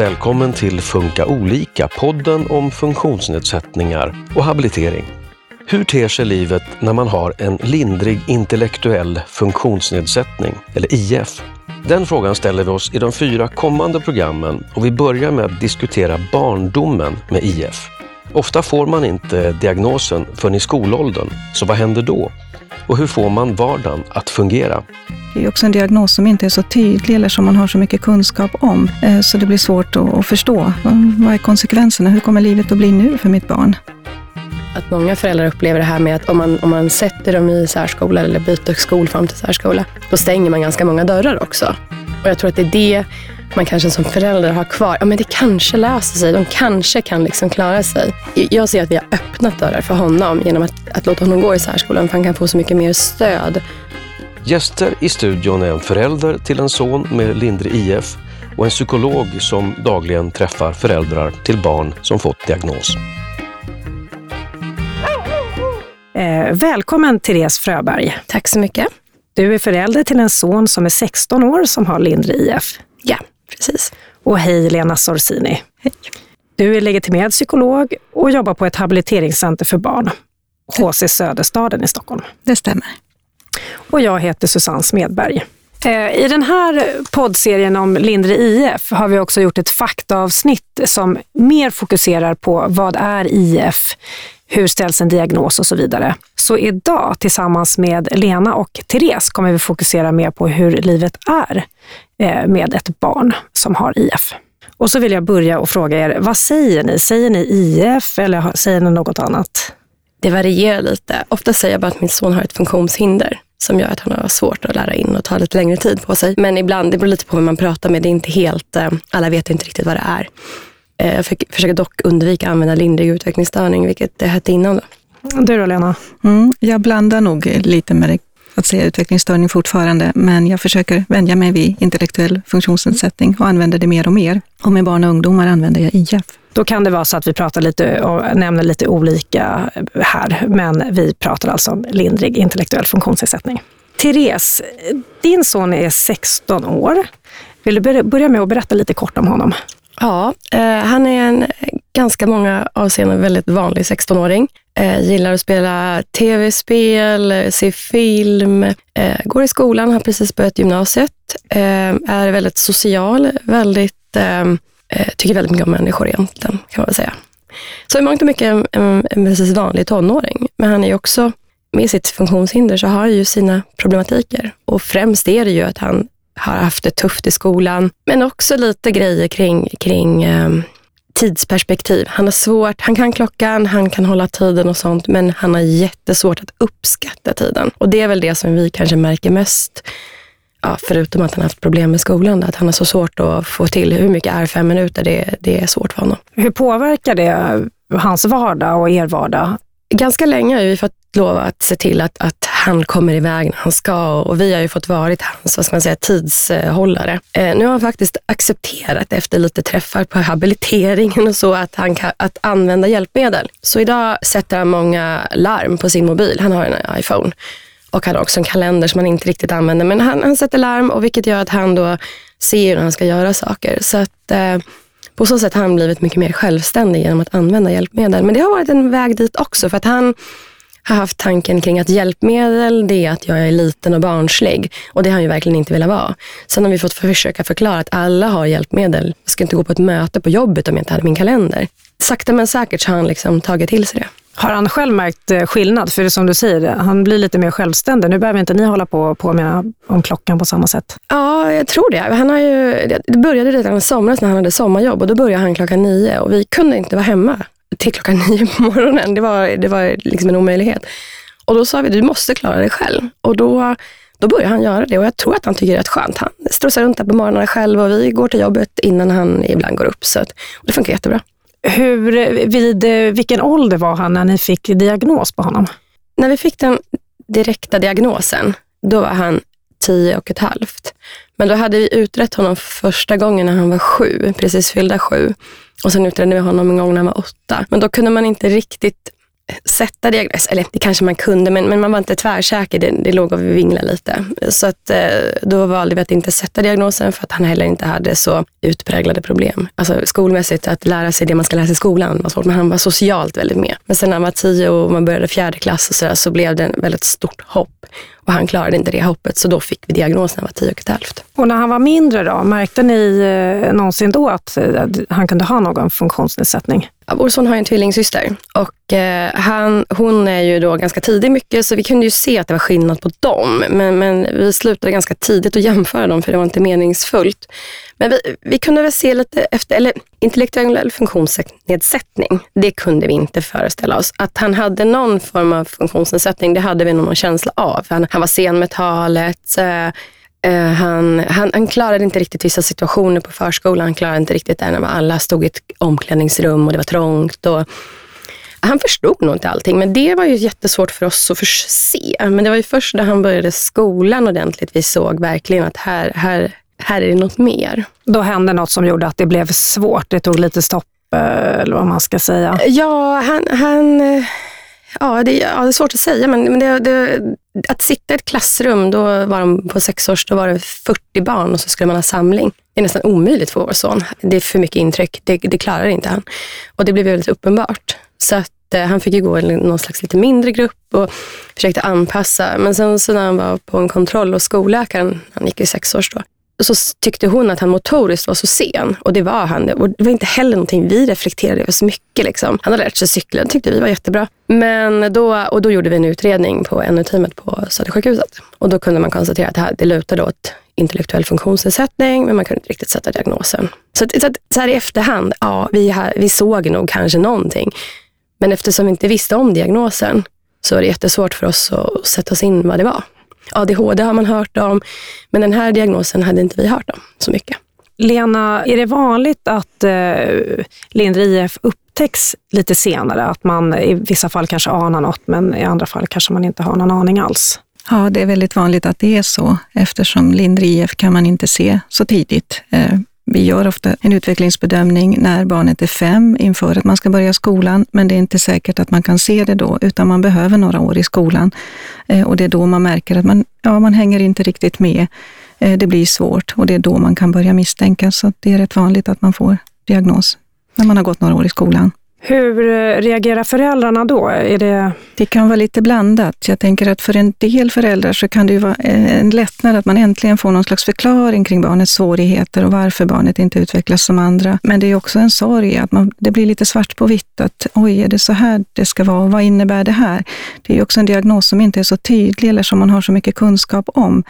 Välkommen till Funka olika, podden om funktionsnedsättningar och habilitering. Hur ter sig livet när man har en lindrig intellektuell funktionsnedsättning, eller IF? Den frågan ställer vi oss i de fyra kommande programmen och vi börjar med att diskutera barndomen med IF. Ofta får man inte diagnosen förrän i skolåldern, så vad händer då? Och hur får man vardagen att fungera? Det är också en diagnos som inte är så tydlig eller som man har så mycket kunskap om. Eh, så det blir svårt att förstå. Vad är konsekvenserna? Hur kommer livet att bli nu för mitt barn? Att många föräldrar upplever det här med att om man, om man sätter dem i särskola eller byter skolform till särskola, då stänger man ganska många dörrar också. Och jag tror att det är det man kanske som förälder har kvar. Ja, men det kanske löser sig. De kanske kan liksom klara sig. Jag ser att vi har öppnat dörrar för honom genom att, att låta honom gå i särskolan, för han kan få så mycket mer stöd. Gäster i studion är en förälder till en son med lindrig IF och en psykolog som dagligen träffar föräldrar till barn som fått diagnos. Eh, välkommen Therese Fröberg. Tack så mycket. Du är förälder till en son som är 16 år som har lindrig IF. Ja, precis. Och hej Lena Sorsini. Hej. Du är legitimerad psykolog och jobbar på ett habiliteringscenter för barn, HC Söderstaden i Stockholm. Det stämmer. Och jag heter Susanne Smedberg. Eh, I den här poddserien om lindrig IF har vi också gjort ett faktaavsnitt som mer fokuserar på vad är IF, hur ställs en diagnos och så vidare. Så idag tillsammans med Lena och Therese kommer vi fokusera mer på hur livet är med ett barn som har IF. Och så vill jag börja och fråga er, vad säger ni? Säger ni IF eller säger ni något annat? Det varierar lite. Ofta säger jag bara att min son har ett funktionshinder som gör att han har svårt att lära in och tar lite längre tid på sig. Men ibland, det beror lite på vem man pratar med. Det är inte helt, eh, alla vet inte riktigt vad det är. Eh, Jag försöker dock undvika att använda lindrig utvecklingsstörning, vilket det hette innan. Då. Du då Lena? Mm, jag blandar nog lite med det, att säga utvecklingsstörning fortfarande, men jag försöker vänja mig vid intellektuell funktionsnedsättning och använder det mer och mer. Och med barn och ungdomar använder jag IF. Då kan det vara så att vi pratar lite och nämner lite olika här, men vi pratar alltså om lindrig intellektuell funktionsnedsättning. Therese, din son är 16 år. Vill du börja med att berätta lite kort om honom? Ja, eh, han är en ganska många avseenden väldigt vanlig 16-åring. Eh, gillar att spela tv-spel, eh, se film, eh, går i skolan, har precis börjat gymnasiet, eh, är väldigt social, väldigt, eh, eh tycker väldigt mycket om människor egentligen, kan man väl säga. Så i mångt och mycket en, en, en precis vanlig tonåring. Men han är ju också, med sitt funktionshinder, så har han ju sina problematiker. Och främst är det ju att han har haft det tufft i skolan, men också lite grejer kring, kring eh, tidsperspektiv. Han har svårt, han kan klockan, han kan hålla tiden och sånt, men han har jättesvårt att uppskatta tiden. Och det är väl det som vi kanske märker mest, ja, förutom att han haft problem med skolan, att han har så svårt att få till hur mycket är fem minuter, det, det är svårt för honom. Hur påverkar det hans vardag och er vardag? Ganska länge har vi fått lov att se till att, att han kommer iväg när han ska och vi har ju fått varit hans vad ska man säga, tidshållare. Eh, nu har han faktiskt accepterat efter lite träffar på habiliteringen och så att han kan att använda hjälpmedel. Så idag sätter han många larm på sin mobil. Han har en iPhone och han har också en kalender som han inte riktigt använder. Men han, han sätter larm och vilket gör att han då ser hur han ska göra saker. Så att eh, på så sätt har han blivit mycket mer självständig genom att använda hjälpmedel. Men det har varit en väg dit också för att han har haft tanken kring att hjälpmedel, det är att jag är liten och barnslig. Och det har han ju verkligen inte velat vara. Sen har vi fått försöka förklara att alla har hjälpmedel. Jag ska inte gå på ett möte på jobbet om jag inte hade min kalender. Sakta men säkert så har han liksom tagit till sig det. Har han själv märkt eh, skillnad? För det som du säger, han blir lite mer självständig. Nu behöver inte ni hålla på och påminna om klockan på samma sätt. Ja, jag tror det. Han har ju, det började redan i somras när han hade sommarjobb och då började han klockan nio och vi kunde inte vara hemma till klockan nio på morgonen. Det var, det var liksom en omöjlighet. Och då sa vi, du måste klara dig själv. Och då, då började han göra det och jag tror att han tycker det är rätt skönt. Han strosar runt där på morgonen själv och vi går till jobbet innan han ibland går upp. Så att, det funkar jättebra. Hur, vid eh, vilken ålder var han när ni fick diagnos på honom? När vi fick den direkta diagnosen, då var han tio och ett halvt. Men då hade vi utrett honom första gången när han var sju, precis fyllda sju. Och sen utredde vi honom en gång när han var åtta. Men då kunde man inte riktigt sätta diagnos, eller det kanske man kunde, men, men man var inte tvärsäker. Det, det låg och vinglade lite. Så att, eh, då valde vi att inte sätta diagnosen för att han heller inte hade så utpräglade problem. Alltså skolmässigt, att lära sig det man ska lära sig i skolan var svårt, men han var socialt väldigt med. Men sen när han var tio och man började fjärde klass och så, där, så blev det en väldigt stort hopp. Och han klarade inte det hoppet, så då fick vi diagnosen när han var tio och ett halvt. Och när han var mindre då, märkte ni eh, någonsin då att eh, han kunde ha någon funktionsnedsättning? Ja, vår son har en tvillingsyster och eh, han, hon är ju då ganska tidig mycket, så vi kunde ju se att det var skillnad på dem. Men, men vi slutade ganska tidigt att jämföra dem, för det var inte meningsfullt. Men vi, vi kunde väl se lite efter, eller intellektuell funktionsnedsättning, det kunde vi inte föreställa oss. Att han hade någon form av funktionsnedsättning, det hade vi nog någon känsla av. Han, han var sen med talet, eh, eh han, han, han, klarade inte riktigt vissa situationer på förskolan. Han klarade inte riktigt det när alla stod i ett omklädningsrum och det var trångt. Och han förstod nog inte allting, men det var ju jättesvårt för oss att se. Men det var ju först när han började skolan ordentligt vi såg verkligen att här, här, här är det något mer. Då hände något som gjorde att det blev svårt. Det tog lite stopp, eh, eller vad man ska säga. Ja, han, han Ja, det, ja, det är svårt att säga, men, men det, det, att sitta i ett klassrum, då var de på sex års, då var det 40 barn och så skulle man ha samling. Det är nästan omöjligt för vår son. Det är för mycket intryck. Det, det klarar inte han. Och det blev väldigt uppenbart. Så att eh, han fick ju gå i någon slags lite mindre grupp och försökte anpassa. Men sen så när han var på en kontroll och skolläkaren, han gick i sex års då, så tyckte hon att han motoriskt var så sen. Och det var han. Och det var inte heller någonting vi reflekterade över så mycket. Liksom. Han hade lärt sig cykla, det tyckte vi var jättebra. Men då, och då gjorde vi en utredning på NU-teamet på Södersjukhuset. Och då kunde man konstatera att det, här, det lutade åt intellektuell funktionsnedsättning, men man kunde inte riktigt sätta diagnosen. Så, att, så, att, så här i efterhand, ja, vi, här, vi såg nog kanske någonting. Men eftersom vi inte visste om diagnosen så var det jättesvårt för oss att sätta oss in vad det var. ADHD har man hört om, men den här diagnosen hade inte vi hört om så mycket. Lena, är det vanligt att eh, lindrig IF upptäcks lite senare? Att man i vissa fall kanske anar något, men i andra fall kanske man inte har någon aning alls? Ja, det är väldigt vanligt att det är så, eftersom lindrig IF kan man inte se så tidigt. Vi gör ofta en utvecklingsbedömning när barnet är fem inför att man ska börja skolan, men det är inte säkert att man kan se det då, utan man behöver några år i skolan. Eh, och det är då man märker att man, ja, man hänger inte riktigt med. Eh, det blir svårt och det är då man kan börja misstänka. Så det är rätt vanligt att man får diagnos när man har gått några år i skolan. Hur eh, reagerar föräldrarna då? Är det... det kan vara lite blandat. Jag tänker att för en del föräldrar så kan det ju vara en lättnad att man äntligen får någon slags förklaring kring barnets svårigheter och varför barnet inte utvecklas som andra. Men det är också en sorg att man, det blir lite svart på vitt att oj, är det så här det ska vara och vad innebär det här? Det är också en diagnos som inte är så tydlig eller som man har så mycket kunskap om.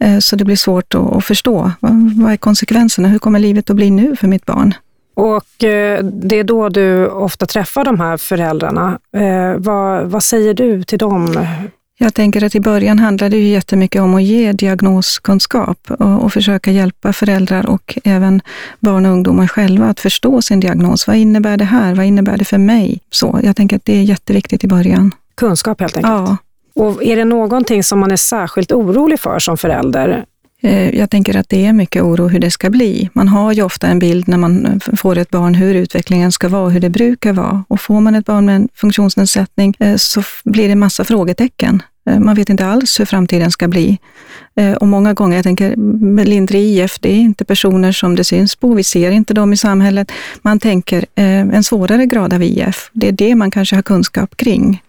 Eh, så det blir svårt att förstå. Vad är konsekvenserna? Hur kommer livet att bli nu för mitt barn? Och eh, det är då du ofta träffar de här föräldrarna. Eh, vad, vad säger du till dem? Jag tänker att i början handlar det ju jättemycket om att ge diagnoskunskap och, och, försöka hjälpa föräldrar och även barn och ungdomar själva att förstå sin diagnos. Vad innebär det här? Vad innebär det för mig? Så jag tänker att det är jätteviktigt i början. Kunskap helt enkelt. Ja. Och är det någonting som man är särskilt orolig för som förälder? Eh, jag tänker att det är mycket oro hur det ska bli. Man har ju ofta en bild när man eh, får ett barn hur utvecklingen ska vara hur det brukar vara. Och får man ett barn med en funktionsnedsättning eh, så blir det massa frågetecken. Man vet inte alls hur framtiden ska bli. Och många gånger, jag tänker lindrig IF, det är inte personer som det syns på. Vi ser inte dem i samhället. Man tänker en svårare grad av IF. Det är det man kanske har kunskap kring.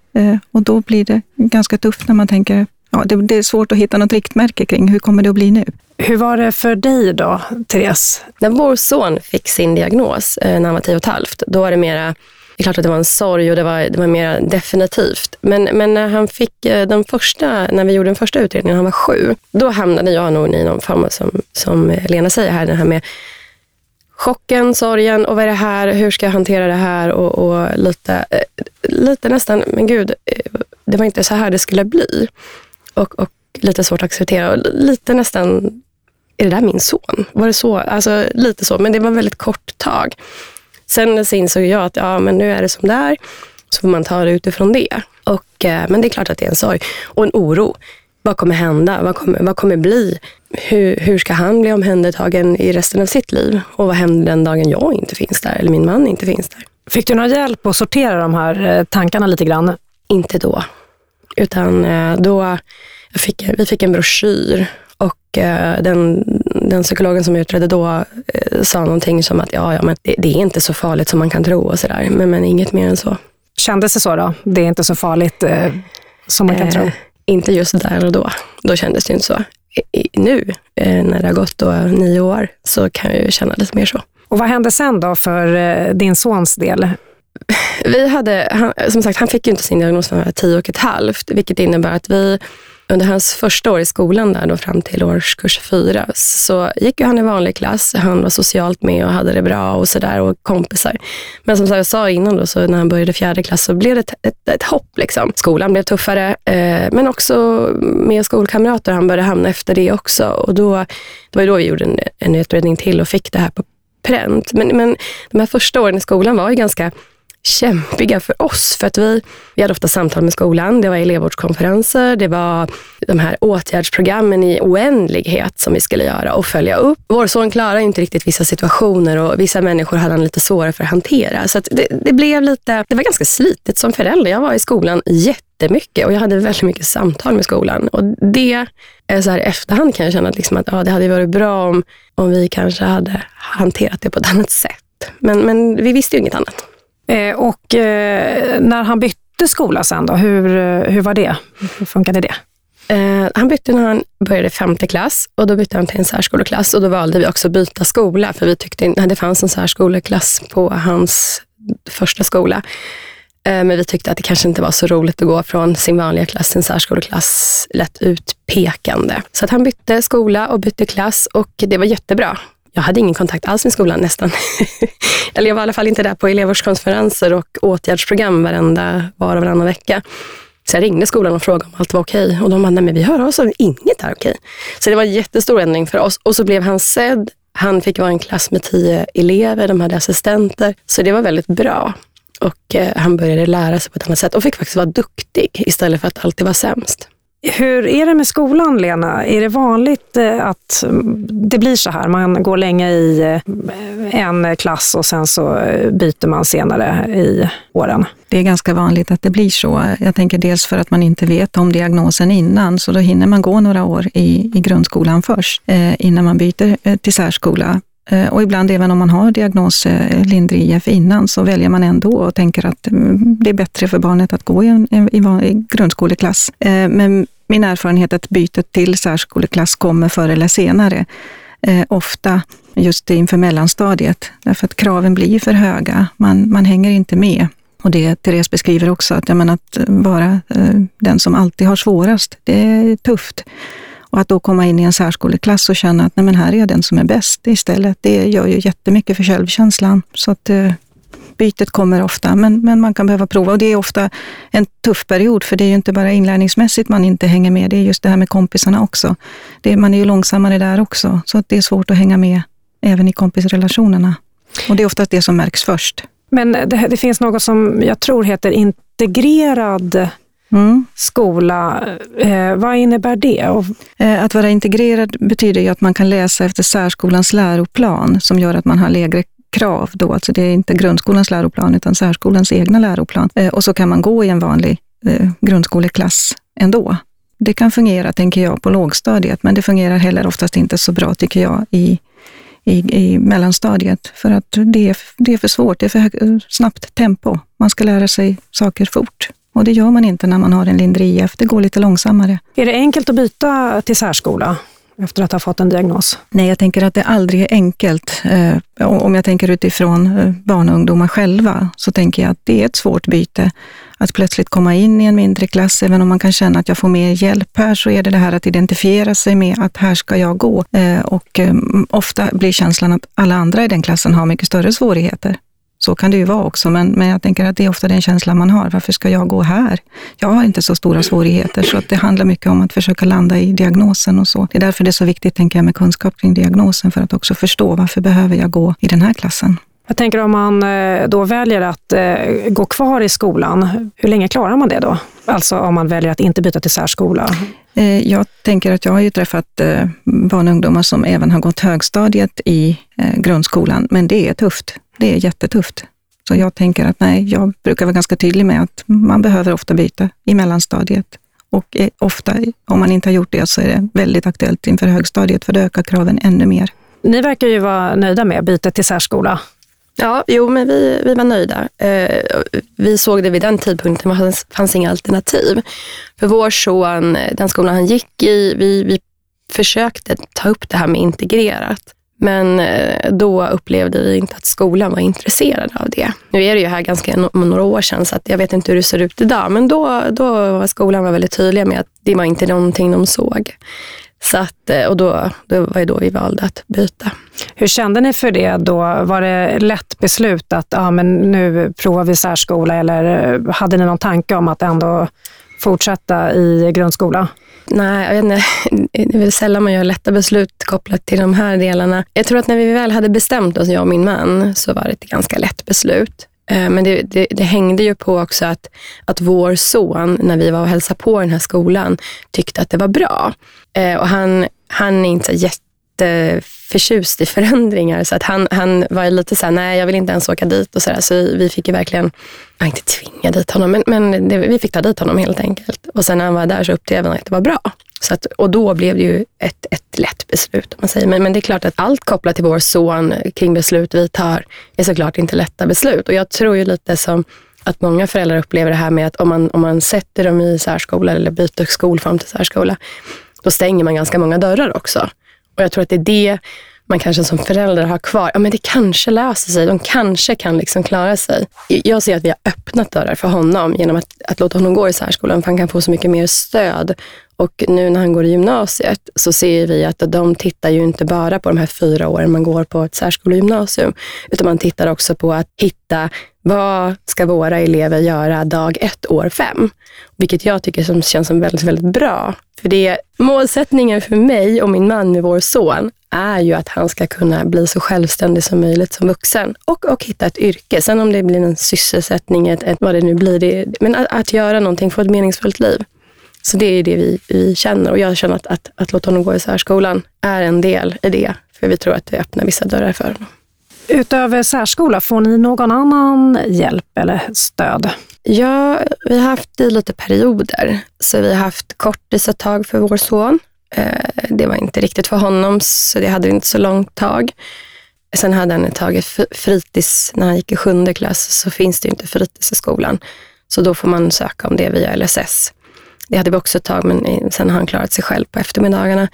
Och då blir det ganska tufft när man tänker ja, det, det, är svårt att hitta något riktmärke kring hur kommer det att bli nu. Hur var det för dig då, Therese? När vår son fick sin diagnos eh, när han var tio och ett halvt, då var det mera det är klart att det var en sorg och det var, det var mer definitivt. Men, men när han fick eh, de första, när vi gjorde den första utredningen, när han var sju, då hamnade jag nog i någon form av, som, som Lena säger här, det här med chocken, sorgen och vad är det här, hur ska jag hantera det här och, och lite, eh, lite nästan, men gud, det var inte så här det skulle bli och, och lite svårt att acceptera. Och lite nästan, är det där min son? Var det så? Alltså lite så, men det var väldigt kort tag. Sen så insåg jag att ja, men nu är det som det är. Så får man ta det utifrån det. Och, eh, men det är klart att det är en sorg och en oro. Vad kommer hända? Vad kommer, vad kommer bli? Hur, hur ska han bli omhändertagen i resten av sitt liv? Och vad händer den dagen jag inte finns där eller min man inte finns där? Fick du någon hjälp att sortera de här eh, tankarna lite grann? Inte då, utan eh, då fick, vi fick en broschyr och eh, den, den psykologen som utredde då sa någonting som att ja, ja, men det, det är inte så farligt som man kan tro och sådär, men, men inget mer än så. Kändes det så då? Det är inte så farligt eh, som man kan eh, tro? Inte just där och då. Då kändes det inte så. I, nu, eh, när det har gått då nio år, så kan jag ju känna lite mer så. Och vad hände sen då för eh, din sons del? Vi hade, han, som sagt, han fick ju inte sin diagnos när han var tio och ett halvt, vilket innebär att vi under hans första år i skolan, där då fram till årskurs fyra, så gick ju han i vanlig klass. Han var socialt med och hade det bra och sådär och kompisar. Men som jag sa innan, då, så när han började fjärde klass så blev det ett, ett, ett hopp. Liksom. Skolan blev tuffare, eh, men också med skolkamrater. Han började hamna efter det också. Och då, det var då vi gjorde en, en utredning till och fick det här på pränt. Men, men de här första åren i skolan var ju ganska kämpiga för oss. För att vi, vi hade ofta samtal med skolan, det var elevvårdskonferenser, det var de här åtgärdsprogrammen i oändlighet som vi skulle göra och följa upp. Vår son klarade inte riktigt vissa situationer och vissa människor hade han lite svårare för att hantera. Så att det, det, blev lite, det var ganska slitigt som förälder. Jag var i skolan jättemycket och jag hade väldigt mycket samtal med skolan. Och det, så här i efterhand kan jag känna att, liksom att ja, det hade varit bra om, om vi kanske hade hanterat det på ett annat sätt. Men, men vi visste ju inget annat. Eh, och eh, när han bytte skola sen då, hur, eh, hur var det? Hur funkade det? Han bytte när han började femte klass och då bytte han till en särskoleklass och då valde vi också att byta skola för vi tyckte att det fanns en särskoleklass på hans första skola. Men vi tyckte att det kanske inte var så roligt att gå från sin vanliga klass till en särskoleklass lätt utpekande. Så att han bytte skola och bytte klass och det var jättebra jag hade ingen kontakt alls med skolan nästan. Eller jag var i alla fall inte där på elevvårdskonferenser och åtgärdsprogram varenda, var och varannan vecka. Så jag ringde skolan och frågade om allt var okej. Och de bara, nej men vi hör oss och inget är okej. Så det var en jättestor ändring för oss. Och så blev han sedd. Han fick vara en klass med tio elever, de hade assistenter. Så det var väldigt bra. Och eh, han började lära sig på ett annat sätt och fick faktiskt vara duktig istället för att alltid vara sämst. Hur är det med skolan, Lena? Är det vanligt eh, att det blir så här? Man går länge i eh, en klass och sen så eh, byter man senare i åren? Det är ganska vanligt att det blir så. Jag tänker dels för att man inte vet om diagnosen innan, så då hinner man gå några år i, i grundskolan först, innan man byter till särskola. Eh, och ibland även om man har diagnos eh, lindrig IF innan så väljer man ändå och tänker att mm, det är bättre för barnet att gå i en, i, i grundskoleklass. Eh, men min erfarenhet är att bytet till särskoleklass kommer förr eller senare. Ofta just inför mellanstadiet, därför att kraven blir för höga. Man, man hänger inte med. Och det Therese beskriver också, att, jag menar, att vara den som alltid har svårast, det är tufft. Och att då komma in i en särskoleklass och känna att nej, men här är jag den som är bäst istället, det gör ju jättemycket för självkänslan. Så att, eh, bytet kommer ofta, men, men man kan behöva prova. Och det är ofta en tuff period, för det är ju inte bara inlärningsmässigt man inte hänger med, det är just det här med kompisarna också. Det, man är ju långsammare där också, så att det är svårt att hänga med även i kompisrelationerna. Och det är oftast det som märks först. Men det, det finns något som jag tror heter integrerad Mm. skola. Eh, vad innebär det? Eh, att vara integrerad betyder ju att man kan läsa efter särskolans läroplan som gör att man har lägre krav då, alltså det är inte grundskolans läroplan utan särskolans egna läroplan. Eh, och så kan man gå i en vanlig eh, grundskoleklass ändå. Det kan fungera, tänker jag, på lågstadiet, men det fungerar heller oftast inte så bra, tycker jag, i, i, i mellanstadiet. För att det är, det är för svårt, det är för hög, snabbt tempo. Man ska lära sig saker fort. Och det gör man inte när man har en lindrig IF, det går lite långsammare. Är det enkelt att byta till särskola? efter att ha fått en diagnos? Nej, jag tänker att det aldrig är enkelt. Eh, om jag tänker utifrån eh, barn och ungdomar själva, så tänker jag att det är ett svårt byte. Att plötsligt komma in i en mindre klass, även om man kan känna att jag får mer hjälp här, så är det det här att identifiera sig med att här ska jag gå. Eh, och ofta blir känslan att alla andra i den klassen har mycket större svårigheter. Så kan det ju vara också, men, men jag tänker att det är ofta den känslan man har. Varför ska jag gå här? Jag har inte så stora svårigheter, så att det handlar mycket om att försöka landa i diagnosen och så. Det är därför det är så viktigt, tänker jag, med kunskap kring diagnosen, för att också förstå varför behöver jag gå i den här klassen. Jag tänker om man eh, då väljer att eh, gå kvar i skolan, hur länge klarar man det då? Alltså om man väljer att inte byta till särskola? Eh, jag tänker att jag har ju träffat barn och ungdomar som även har gått högstadiet i grundskolan, men det är tufft. Det är jättetufft. Så jag tänker att nej, jag brukar vara ganska tydlig med att man behöver ofta byta i mellanstadiet. Och ofta, om man inte har gjort det, så är det väldigt aktuellt inför högstadiet, för då ökar kraven ännu mer. Ni verkar ju vara nöjda med bytet till särskola. Ja, jo, men vi, vi var nöjda. Eh, vi såg det vid den tidpunkten, det fanns inga alternativ. För vår son, den skolan han gick i, vi, vi försökte ta upp det här med integrerat. Men eh, då upplevde vi inte att skolan var intresserad av det. Nu är det ju här ganska några år sedan, så jag vet inte hur det ser ut idag. Men då, då var skolan var väldigt tydliga med att det var inte någonting de såg. Så att, eh, och då, då var det då vi valde att byta. Hur kände ni för det då? Var det lätt beslut att ja, men nu provar vi särskola eller eh, hade ni någon tanke om att ändå fortsätta i grundskola? Nej, jag vet inte. Det är väl sällan man gör lätta beslut kopplat till de här delarna. Jag tror att när vi väl hade bestämt oss, jag och min man, så var det ett ganska lätt beslut. Eh, men det, det, det, hängde ju på också att, att vår son, när vi var och hälsade på den här skolan, tyckte att det var bra. Eh, och han, han är inte så jätteförtjust i förändringar, så att han, han var lite så här, nej jag vill inte ens åka dit och så där. Så vi fick ju verkligen, jag inte tvinga dit honom, men, men det, vi fick ta dit honom helt enkelt. Och sen när han var där så upplevde han att det var bra. Så att, och då blev det ju ett, ett lätt beslut. Om man säger. Men, men det är klart att allt kopplat till vår son kring beslut vi tar är såklart inte lätta beslut. Och jag tror ju lite som att många föräldrar upplever det här med att om man, om man sätter dem i särskola eller byter skolform till särskola, då stänger man ganska många dörrar också. Och jag tror att det är det man kanske som förälder har kvar. Ja, men det kanske löser sig. De kanske kan liksom klara sig. Jag ser att vi har öppnat dörrar för honom genom att, att låta honom gå i särskolan, för han kan få så mycket mer stöd. Och nu när han går i gymnasiet så ser vi att de tittar ju inte bara på de här fyra åren man går på ett särskolegymnasium, utan man tittar också på att hitta vad ska våra elever göra dag ett, år fem? Vilket jag tycker som känns som väldigt, väldigt bra. För det målsättningen för mig och min man med vår son är ju att han ska kunna bli så självständig som möjligt som vuxen och, och hitta ett yrke. Sen om det blir en sysselsättning, ett, ett, vad det nu blir, det, men att, att göra någonting, få ett meningsfullt liv. Så det är det vi, vi känner och jag känner att, att, att låta honom gå i särskolan är en del i det, för vi tror att det öppnar vissa dörrar för honom. Utöver särskola, får ni någon annan hjälp eller stöd? Ja, vi har haft det i lite perioder. Så vi har haft kortis ett tag för vår son. Eh, det var inte riktigt för honom, så det hade inte så långt tag. Sen hade han ett tag fritids, när han gick i sjunde klass, så finns det inte fritids i skolan. Så då får man söka om det via LSS. Det hade vi också ett tag, men sen har han klarat sig själv på eftermiddagarna.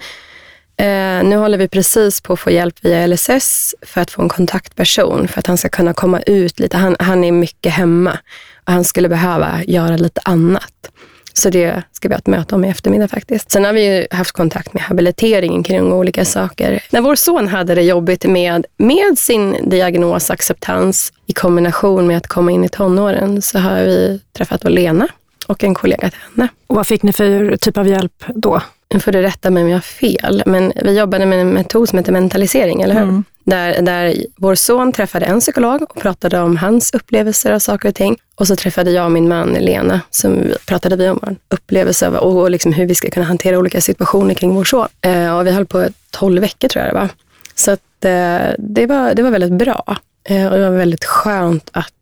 Eh, nu håller vi precis på att få hjälp via LSS för att få en kontaktperson, för att han ska kunna komma ut lite. Han, han är mycket hemma och han skulle behöva göra lite annat. Så det ska vi ha ett möte om i eftermiddag faktiskt. Sen har vi haft kontakt med habiliteringen kring olika saker. När vår son hade det jobbigt med, med sin diagnosacceptans i kombination med att komma in i tonåren så har vi träffat Lena och en kollega till henne. Och vad fick ni för typ av hjälp då? Nu får du rätta mig om jag har fel, men vi jobbade med en metod som heter mentalisering, eller hur? Mm. Där, där vår son träffade en psykolog och pratade om hans upplevelser av saker och ting. Och så träffade jag och min man Lena, som pratade vi om vår upplevelse och, och liksom hur vi ska kunna hantera olika situationer kring vår son. Eh, och vi höll på 12 veckor tror jag det var. Så att, eh, det, var, det var väldigt bra. Eh, och det var väldigt skönt att,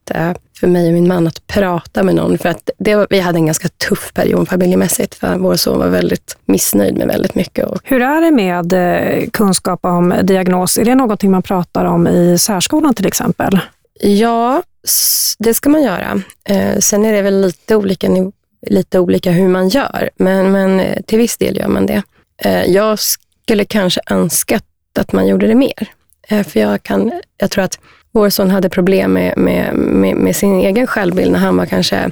för mig och min man att prata med någon. För att det vi hade en ganska tuff period familjemässigt. För vår son var väldigt missnöjd med väldigt mycket. Hur är det med eh, kunskap om diagnos? Är det någonting man pratar om i särskolan till exempel? Ja, det ska man göra. Sen är det väl lite olika, lite olika hur man gör, men, men till viss del gör man det. Jag skulle kanske önskat att man gjorde det mer. För jag, kan, jag tror att vår son hade problem med, med, med, med, sin egen självbild när han var kanske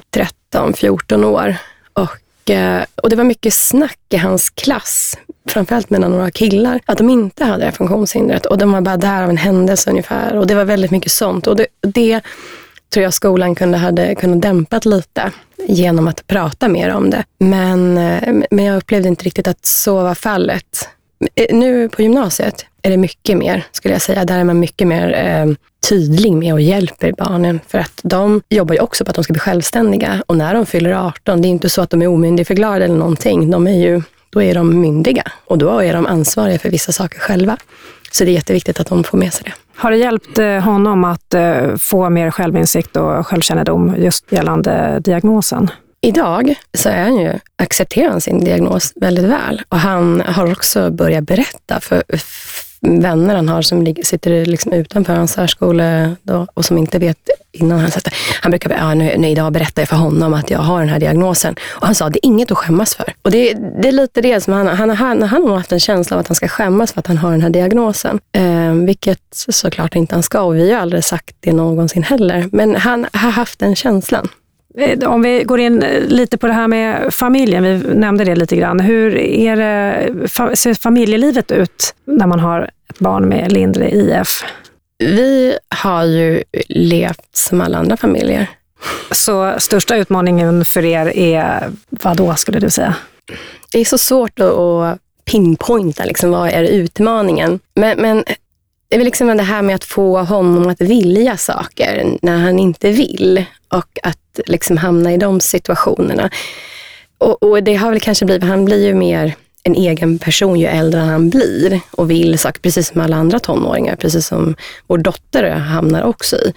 13-14 år. Och, eh, och det var mycket snack i hans klass, framförallt mellan några killar, att de inte hade det här funktionshindret. Och de var bara där av en händelse ungefär. Och det var väldigt mycket sånt. Och det, det tror jag skolan kunde hade kunnat dämpat lite genom att prata mer om det. Men, eh, men jag upplevde inte riktigt att så var fallet. Eh, nu på gymnasiet är det mycket mer, skulle jag säga. Där är man mycket mer eh, tydlig med och hjälper barnen. För att de jobbar ju också på att de ska bli självständiga. Och när de fyller 18, det är inte så att de är omyndigförklarade eller någonting. De är ju, då är de myndiga och då är de ansvariga för vissa saker själva. Så det är jätteviktigt att de får med sig det. Har det hjälpt eh, honom att eh, få mer självinsikt och självkännedom just gällande diagnosen? Idag så är han ju, accepterar han sin diagnos väldigt väl och han har också börjat berätta för vänner han har som sitter liksom utanför hans särskola då, och som inte vet innan han sätter. Han brukar ja, nu, nu idag berättar jag för honom att jag har den här diagnosen. Och han sa, det är inget att skämmas för. Och det, det är lite det som han, han, han, han har haft en känsla av att han ska skämmas för att han har den här diagnosen. Eh, vilket såklart inte han ska och vi har aldrig sagt det någonsin heller. Men han har haft den känslan. Om vi går in eh, lite på det här med familjen, vi nämnde det lite grann. Hur är det, ser familjelivet ut när man har ett barn med lindrig IF? Vi har ju levt som alla andra familjer. Så största utmaningen för er är vad då skulle du säga? Det är så svårt att pinpointa, liksom, vad är utmaningen? Men, men det är väl liksom det här med att få honom att vilja saker när han inte vill och att liksom hamna i de situationerna. Och, och det har väl kanske blivit, han blir ju mer en egen person ju äldre han blir och vill saker, precis som alla andra tonåringar, precis som vår dotter hamnar också i.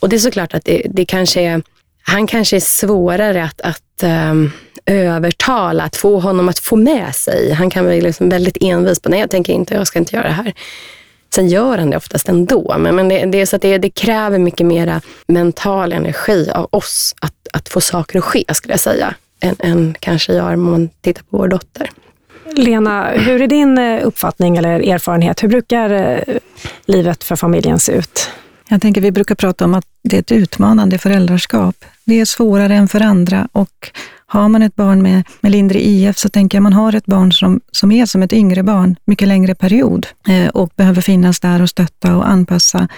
Och det är såklart att det, det kanske är, han kanske är svårare att, att um, övertala, att få honom att få med sig. Han kan vara liksom väldigt envis på, nej jag tänker inte, jag ska inte göra det här. Sen gör han det oftast ändå, men, men det, det, är så att det, det kräver mycket mera mental energi av oss att, att få saker att ske, skulle jag säga, än, än kanske gör om man tittar på vår dotter. Lena, hur är din eh, uppfattning eller erfarenhet? Hur brukar eh, livet för familjen se ut? Jag tänker vi brukar prata om att det är ett utmanande föräldraskap. Det är svårare än för andra och har man ett barn med, med lindrig IF så tänker jag man har ett barn som, som är som ett yngre barn mycket längre period eh, och behöver finnas där och stötta och anpassa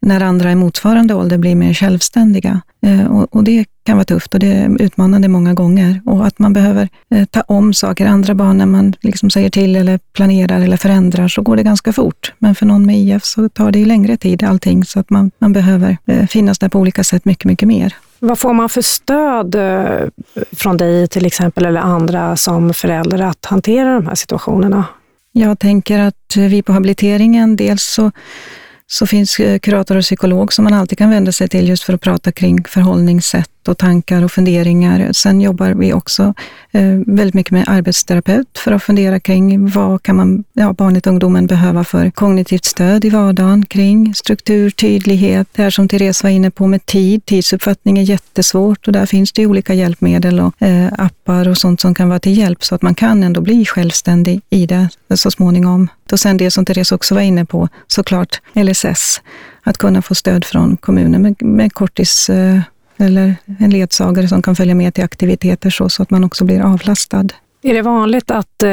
när andra i motsvarande ålder blir mer självständiga. Eh, och, och, det kan vara tufft och det är utmanande många gånger. Och att man behöver eh, ta om saker. Andra barn, när man liksom säger till eller planerar eller förändrar, så går det ganska fort. Men för någon med IF så tar det ju längre tid allting, så att man, man behöver eh, finnas där på olika sätt mycket, mycket mer. Vad får man för stöd eh, från dig till exempel, eller andra som förälder att hantera de här situationerna? Jag tänker att vi på habiliteringen, dels så så finns eh, kurator och psykolog som man alltid kan vända sig till just för att prata kring förhållningssätt och tankar och funderingar. Sen jobbar vi också eh, väldigt mycket med arbetsterapeut för att fundera kring vad kan man, ja, barnet och ungdomen behöva för kognitivt stöd i vardagen kring struktur, tydlighet, det här som Therese var inne på med tid. Tidsuppfattning är jättesvårt och där finns det olika hjälpmedel och eh, appar och sånt som kan vara till hjälp så att man kan ändå bli självständig i det så småningom. Och sen det som Therese också var inne på, såklart eller LSS, att kunna få stöd från kommunen med, med kortis eh, eller en ledsagare som kan följa med till aktiviteter så, så att man också blir avlastad. Är det vanligt att eh,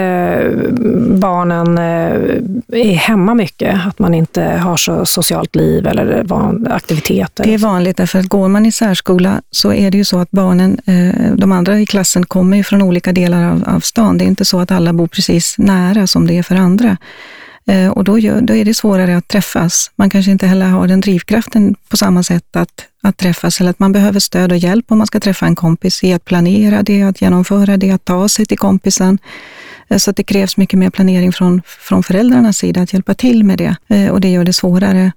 barnen eh, är hemma mycket? Att man inte har så socialt liv eller aktiviteter? Det är vanligt, därför att går man i särskola så är det ju så att barnen, de andra i klassen, kommer ju från olika delar av, av stan. Det är inte så att alla bor precis nära som det är för andra. Eh, och då, gör, då är det svårare att träffas. Man kanske inte heller har den drivkraften på samma sätt att, att träffas, eller att man behöver stöd och hjälp om man ska träffa en kompis i att planera det, att genomföra det, att ta sig till kompisen. Eh, så att det krävs mycket mer planering från, från föräldrarnas sida, att hjälpa till med det. Eh, och det gör det svårare.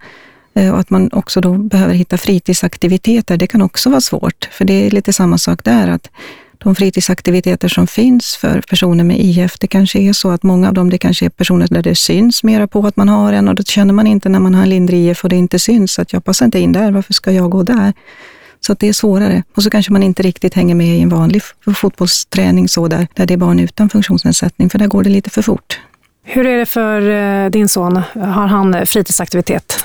Och att man också då behöver hitta fritidsaktiviteter, det kan också vara svårt. För det är lite samma sak där, att de fritidsaktiviteter som finns för personer med IF, det kanske är så att många av dem, det kanske är personer där det syns mera på att man har en och då känner man inte när man har en lindrig IF och det inte syns att jag passar inte in där, varför ska jag gå där? Så att det är svårare. Och så kanske man inte riktigt hänger med i en vanlig fotbollsträning så där, där det är barn utan funktionsnedsättning, för där går det lite för fort. Hur är det för eh, din son? Har han fritidsaktivitet?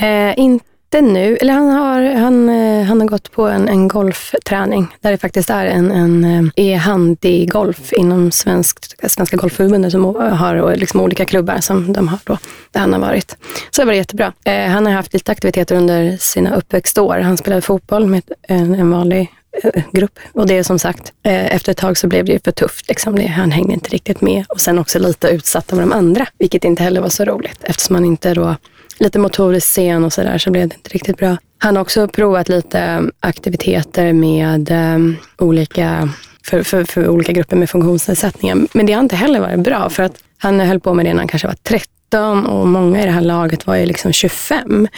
Eh, inte inte nu. Eller han har, han, eh, han har gått på en, en golfträning där det faktiskt är en, en eh, e-handy-golf inom svensk, Svenska Golfförbundet som har liksom olika klubbar som de har då, där han har varit. Så det var jättebra. Eh, han har haft lite aktiviteter under sina uppväxtår. Han spelade fotboll med en, en vanlig eh, grupp. Och det är som sagt, efter ett tag så blev det för tufft. Liksom. Han hängde inte riktigt med. Och sen också lite utsatt av de andra, vilket inte heller var så roligt eftersom han inte då lite motorisk sen och sådär så blev det inte riktigt bra. Han har också provat lite ehm, aktiviteter med um, olika, för, för, för, olika grupper med funktionsnedsättningar. Men det har inte heller varit bra för att han höll på med det när han kanske var 13 och många i det här laget var ju liksom 25.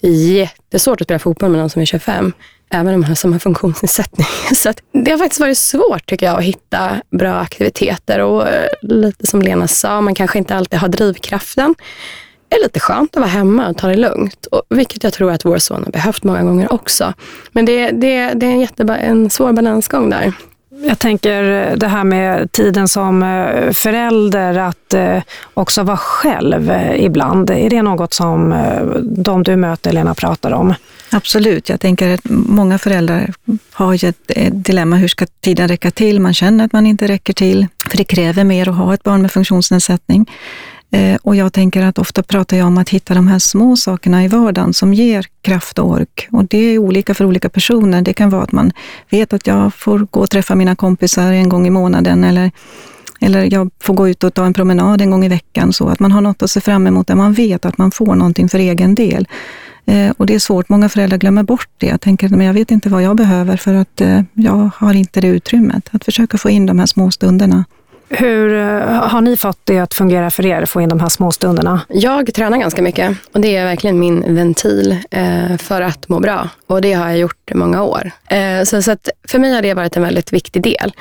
Det är jättesvårt att spela fotboll med någon som är 25 även de här som har funktionsnedsättning. Så det har faktiskt varit svårt tycker jag att hitta bra aktiviteter och eh, lite som Lena sa, man kanske inte alltid har drivkraften. Det är lite skönt att vara hemma och ta det lugnt, och, vilket jag tror att vår son har behövt många gånger också. Men det, det, det är en, jätteba, en svår balansgång där. Jag tänker det här med tiden som eh, förälder, att eh, också vara själv ibland. Är det något som de du möter, Lena, pratar om? Absolut. Jag tänker att många föräldrar har ju ett dilemma. Hur ska tiden räcka till? Man känner att man inte räcker till, för det kräver mer att ha ett barn med funktionsnedsättning. Eh, och jag tänker att ofta pratar jag om att hitta de här små sakerna i vardagen som ger kraft och ork. Och det är olika för olika personer. Det kan vara att man vet att jag får gå och träffa mina kompisar en gång i månaden eller eller jag får gå ut och ta en promenad en gång i veckan, så att man har något att se fram emot där man vet att man får någonting för egen del. Eh, och det är svårt, många föräldrar glömmer bort det. Jag tänker, men jag vet inte vad jag behöver för att eh, jag har inte det utrymmet. Att försöka få in de här små stunderna. Hur eh, har ni fått det att fungera för er, få in de här små stunderna? Jag tränar ganska mycket och det är verkligen min ventil eh, för att må bra. Och det har jag gjort i många år. Eh, så, så att för mig har det varit en väldigt viktig del.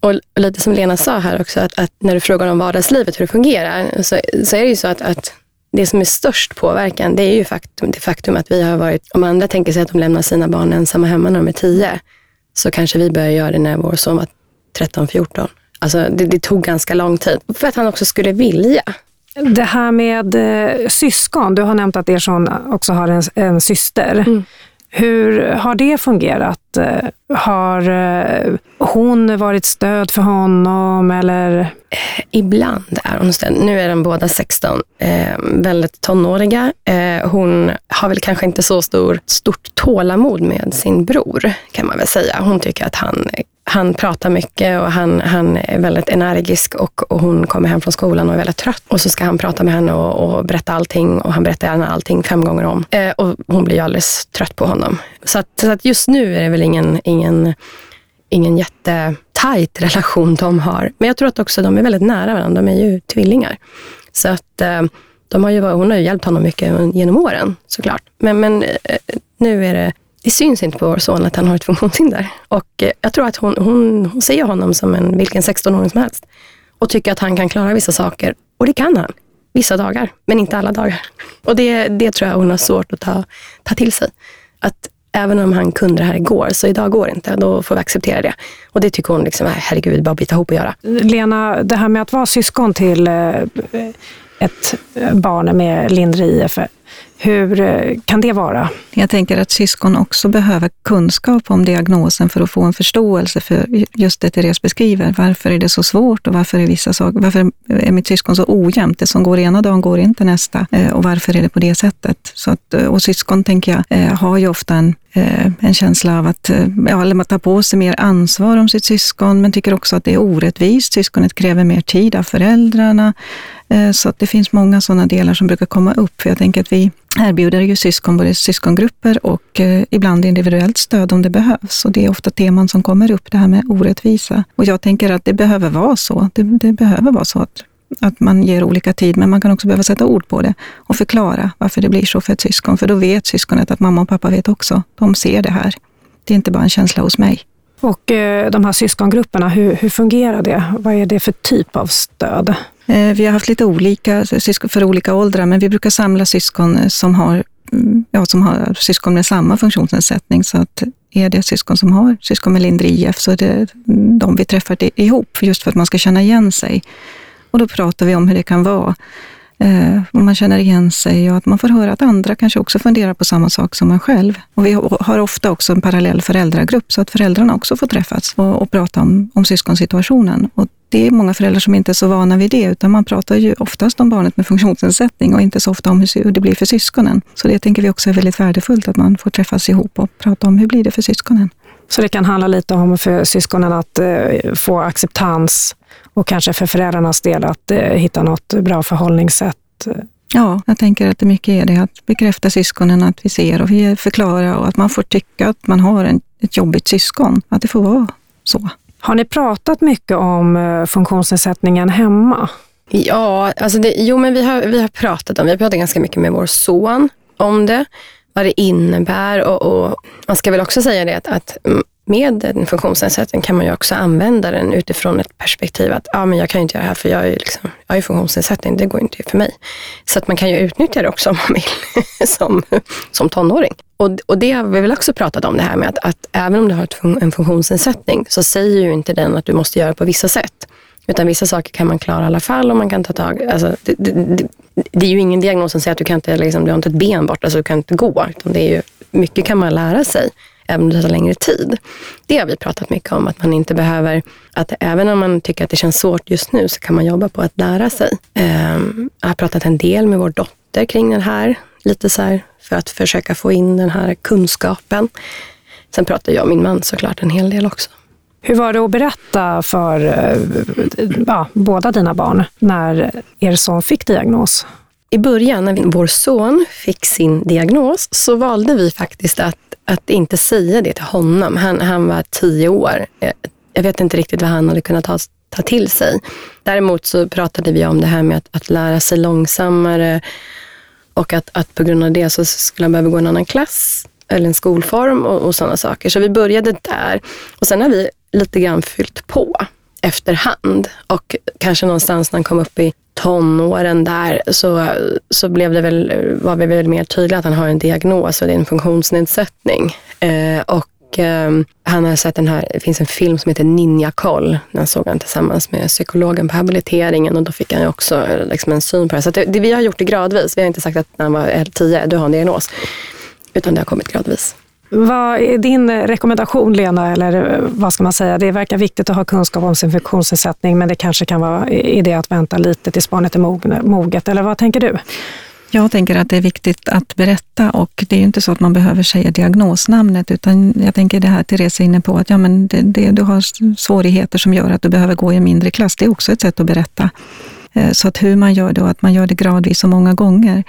Och lite som Lena sa här också, att, att när du frågar om vardagslivet, hur det fungerar, så, så är det ju så att, att det som är störst påverkan, det är ju faktum, det faktum att vi har varit, om andra tänker sig att de lämnar sina barn ensamma hemma när de är tio, så kanske vi börjar göra det när vår son var 13-14. Alltså det, det, tog ganska lång tid, för att han också skulle vilja. Det här med eh, syskon, du har nämnt att er son också har en, en syster. Mm. Hur har det fungerat? Eh, har eh, hon varit stöd för honom eller? Ibland är hon stöd. Nu är de båda 16, eh, väldigt tonåriga. Hon har väl kanske inte så stor, stort tålamod med sin bror, kan man väl säga. Hon tycker att han han pratar mycket och han, han är väldigt energisk och, och, hon kommer hem från skolan och är väldigt trött. Och så ska han prata med henne och, och berätta allting och han berättar gärna allting fem gånger om. Eh, och hon blir alldeles trött på honom. Så att, så att just nu är det väl ingen, ingen, ingen jättetajt relation de har. Men jag tror att också de är väldigt nära varandra. De är ju tvillingar. Så att eh, de har ju, hon har ju hjälpt honom mycket genom åren såklart. Men, men eh, nu är det det syns inte på vår son att han har ett funktionshinder. Och eh, jag tror att hon, hon, hon ser honom som en, vilken 16-åring som helst. Och tycker att han kan klara vissa saker. Och det kan han. Vissa dagar, men inte alla dagar. Och det, det tror jag hon har svårt att ta, ta till sig. Att även om han kunde det här igår, så idag går det inte. Då får vi acceptera det. Och det tycker hon, liksom, äh, herregud, bara bita ihop och göra. Lena, det här med att vara syskon till eh, ett barn med lindrig IF, hur eh, kan det vara? Jag tänker att syskon också behöver kunskap om diagnosen för att få en förståelse för just det Therese beskriver. Varför är det så svårt och varför är, vissa saker, varför är mitt syskon så ojämnt? Det som går ena dagen går inte nästa. Eh, och varför är det på det sättet? Så att, eh, och syskon, tänker jag, har ju ofta en, Eh, en känsla av att eh, ja, man tar på sig mer ansvar om sitt syskon, men tycker också att det är orättvist. Syskonet kräver mer tid av föräldrarna. Eh, så att det finns många sådana delar som brukar komma upp. För jag tänker att vi erbjuder ju syskon både syskongrupper och ibland individuellt stöd om det behövs. Och det är ofta teman som kommer upp, det här med orättvisa. Och jag tänker att det behöver vara så. Det, det behöver vara så att, att man ger olika tid, men man kan också behöva sätta ord på det och förklara varför det blir så för ett syskon. För då vet syskonet att mamma och pappa vet också. De ser det här. Det är inte bara en känsla hos mig. Och eh, de här syskongrupperna, hur, hur fungerar det? Vad är det för typ av stöd? Eh, vi har haft lite olika för olika åldrar, men vi brukar samla syskon eh, som har, mm, ja, som har syskon med samma funktionsnedsättning. Så att är det syskon som har syskon med lindrig IF så är det de vi träffar ihop, just för att man ska känna igen sig. Och då pratar vi om hur det kan vara. Eh, man känner igen sig och att man får höra att andra kanske också funderar på samma sak som man själv. Och vi har ofta också en parallell föräldragrupp så att föräldrarna också får träffas och, och prata om, om syskonsituationen. Och det är många föräldrar som inte är så vana vid det, utan man pratar ju oftast om barnet med funktionsnedsättning och inte så ofta om hur det blir för syskonen. Så det tänker vi också är väldigt värdefullt, att man får träffas ihop och prata om hur blir det för syskonen. Så det kan handla lite om för syskonen att eh, få acceptans och kanske för föräldrarnas del att eh, hitta något bra förhållningssätt? Ja, jag tänker att det mycket är det, att bekräfta syskonen, att vi ser och vi förklarar och att man får tycka att man har en, ett jobbigt syskon, att det får vara så. Har ni pratat mycket om eh, funktionsnedsättningen hemma? Ja, alltså det, jo men vi har, vi har pratat om, vi har pratat ganska mycket med vår son om det, vad det innebär och, och man ska väl också säga det att, att med en funktionsnedsättning kan man ju också använda den utifrån ett perspektiv att ja, men jag kan ju inte göra det här för jag är, liksom, jag är funktionsnedsättning, det går inte för mig. Så att man kan ju utnyttja det också om man vill som, som tonåring. Och, och det har vi väl också pratat om det här med att, att även om du har ett, en funktionsnedsättning så säger ju inte den att du måste göra på vissa sätt. Utan vissa saker kan man klara i alla fall och man kan ta tag alltså, det, det, det, det är ju ingen diagnos som säger att du, kan inte, liksom, du har inte ett ben borta alltså du kan inte gå. Utan det är ju, mycket kan man lära sig även om det tar längre tid. Det har vi pratat mycket om, att man inte behöver, att även om man tycker att det känns svårt just nu så kan man jobba på att lära sig. Ehm, jag har pratat en del med vår dotter kring det här, lite så här, för att försöka få in den här kunskapen. Sen pratar jag och min man såklart en hel del också. Hur var det att berätta för eh, ja, båda dina barn när er son fick diagnos? I början när vår son fick sin diagnos så valde vi faktiskt att, att inte säga det till honom. Han, han var tio år. Eh, jag vet inte riktigt vad han hade kunnat ta, ta till sig. Däremot så pratade vi om det här med att, att lära sig långsammare och att, att på grund av det så skulle han behöva gå en annan klass eller en skolform och, och sådana saker. Så vi började där och sen har vi lite grann fyllt på efterhand. Och kanske någonstans när han kom upp i tonåren där så, så blev det väl, var vi väl mer tydliga att han har en diagnos och det är en funktionsnedsättning. Eh, och eh, han har sett den här, det finns en film som heter Ninja Koll. Den såg han tillsammans med psykologen på habiliteringen och då fick han ju också eh, liksom, en syn på det. Så det, det, vi har gjort det gradvis. Vi har inte sagt att när han var 10, du har en diagnos. Utan det har kommit gradvis. Vad är din rekommendation Lena, eller eh, vad ska man säga? Det verkar viktigt att ha kunskap om sin funktionsnedsättning, men det kanske kan vara idé att vänta lite tills barnet är moget, eller vad tänker du? Jag tänker att det är viktigt att berätta och det är ju inte så att man behöver säga diagnosnamnet, utan jag tänker det här Therese är inne på, att ja, men det, det, du har svårigheter som gör att du behöver gå i en mindre klass. Det är också ett sätt att berätta. Eh, så att hur man gör det och att man gör det gradvis och många gånger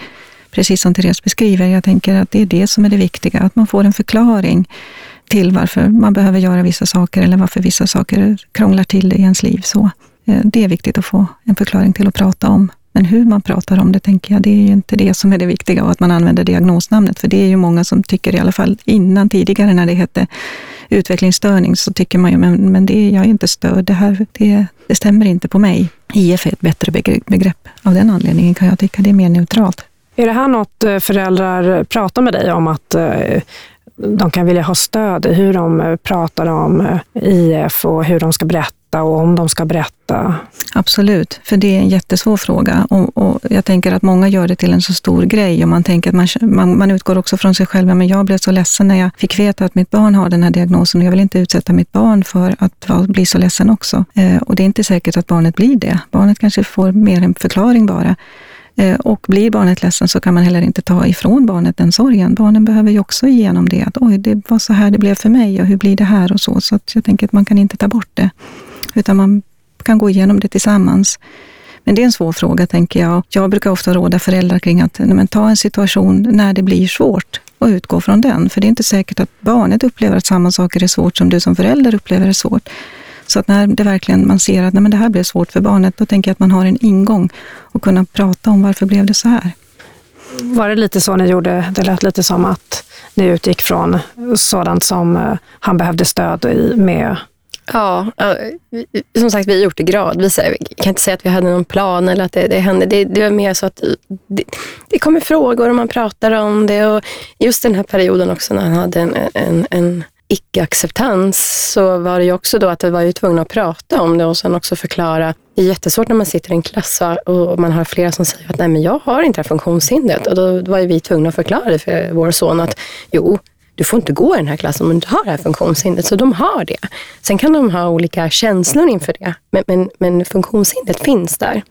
precis som Therese beskriver. Jag tänker att det är det som är det viktiga, att man får en förklaring till varför man behöver göra vissa saker eller varför vissa saker krånglar till det i ens liv. Så eh, Det är viktigt att få en förklaring till att prata om. Men hur man pratar om det, tänker jag, det är ju inte det som är det viktiga och att man använder diagnosnamnet. För det är ju många som tycker, i alla fall innan tidigare när det hette utvecklingsstörning, så tycker man ju, men, men det, jag är inte störd, det här det, det stämmer inte på mig. IF är ett bättre begrepp. Av den anledningen kan jag tycka det är mer neutralt. Är det här något eh, föräldrar pratar med dig om att eh, de kan vilja ha stöd i hur de eh, pratar om IF och hur de ska berätta och om de ska berätta? Absolut, för det är en jättesvår fråga och, och jag tänker att många gör det till en så stor grej och man tänker att man, man, man utgår också från sig själv. Men jag blev så ledsen när jag fick veta att mitt barn har den här diagnosen och jag vill inte utsätta mitt barn för att bli så ledsen också. Och det är inte säkert att barnet blir det. Barnet kanske får mer en förklaring bara. Eh, och blir barnet ledsen så kan man heller inte ta ifrån barnet den sorgen. Barnen behöver ju också igenom det, att oj, det var så här det blev för mig och hur blir det här och så. Så att jag tänker att man kan inte ta bort det, utan man kan gå igenom det tillsammans. Men det är en svår fråga, tänker jag. Jag brukar ofta råda föräldrar kring att men, ta en situation när det blir svårt och utgå från den. För det är inte säkert att barnet upplever att samma saker är svårt som du som förälder upplever är svårt. Så att när det verkligen man ser att nej, men det här blev svårt för barnet, då tänker jag att man har en ingång och kunna prata om varför blev det så här. Var det lite så ni gjorde? Det lät lite som att ni utgick från sådant som eh, han behövde stöd i med Ja, som sagt, vi har gjort det gradvis. Jag kan inte säga att vi hade någon plan eller att det, det hände. Det, det var mer så att det, det kommer frågor och man pratar om det. Och just den här perioden också när han hade en, en, en icke-acceptans så var det ju också då att vi var ju tvungna att prata om det och sen också förklara. Det är jättesvårt när man sitter i en klass och man har flera som säger att nej men jag har inte det här funktionshindret. Och då var ju vi tvungna att förklara det för vår son att jo, du får inte gå i den här klassen om du inte har det här funktionshindret. Så de har det. Sen kan de ha olika känslor inför det, men, men, men funktionshindret finns där.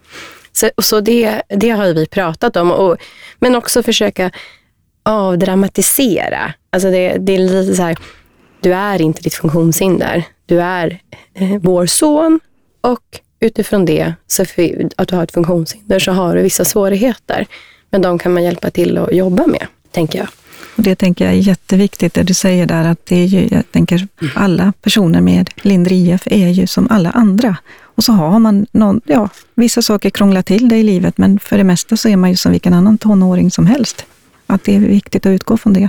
Så, så det, det har vi pratat om, och, men också försöka avdramatisera. Alltså det, det är lite så här, du är inte ditt funktionshinder. Du är eh, vår son och utifrån det, så att du har ett funktionshinder, så har du vissa svårigheter. Men de kan man hjälpa till att jobba med, tänker jag. Och det tänker jag är jätteviktigt, det du säger där, att det är ju, jag tänker alla personer med lindrig IF är ju som alla andra. Och så har man någon, ja, vissa saker krånglar till det i livet, men för det mesta så är man ju som vilken annan tonåring som helst. Att det är viktigt att utgå från det.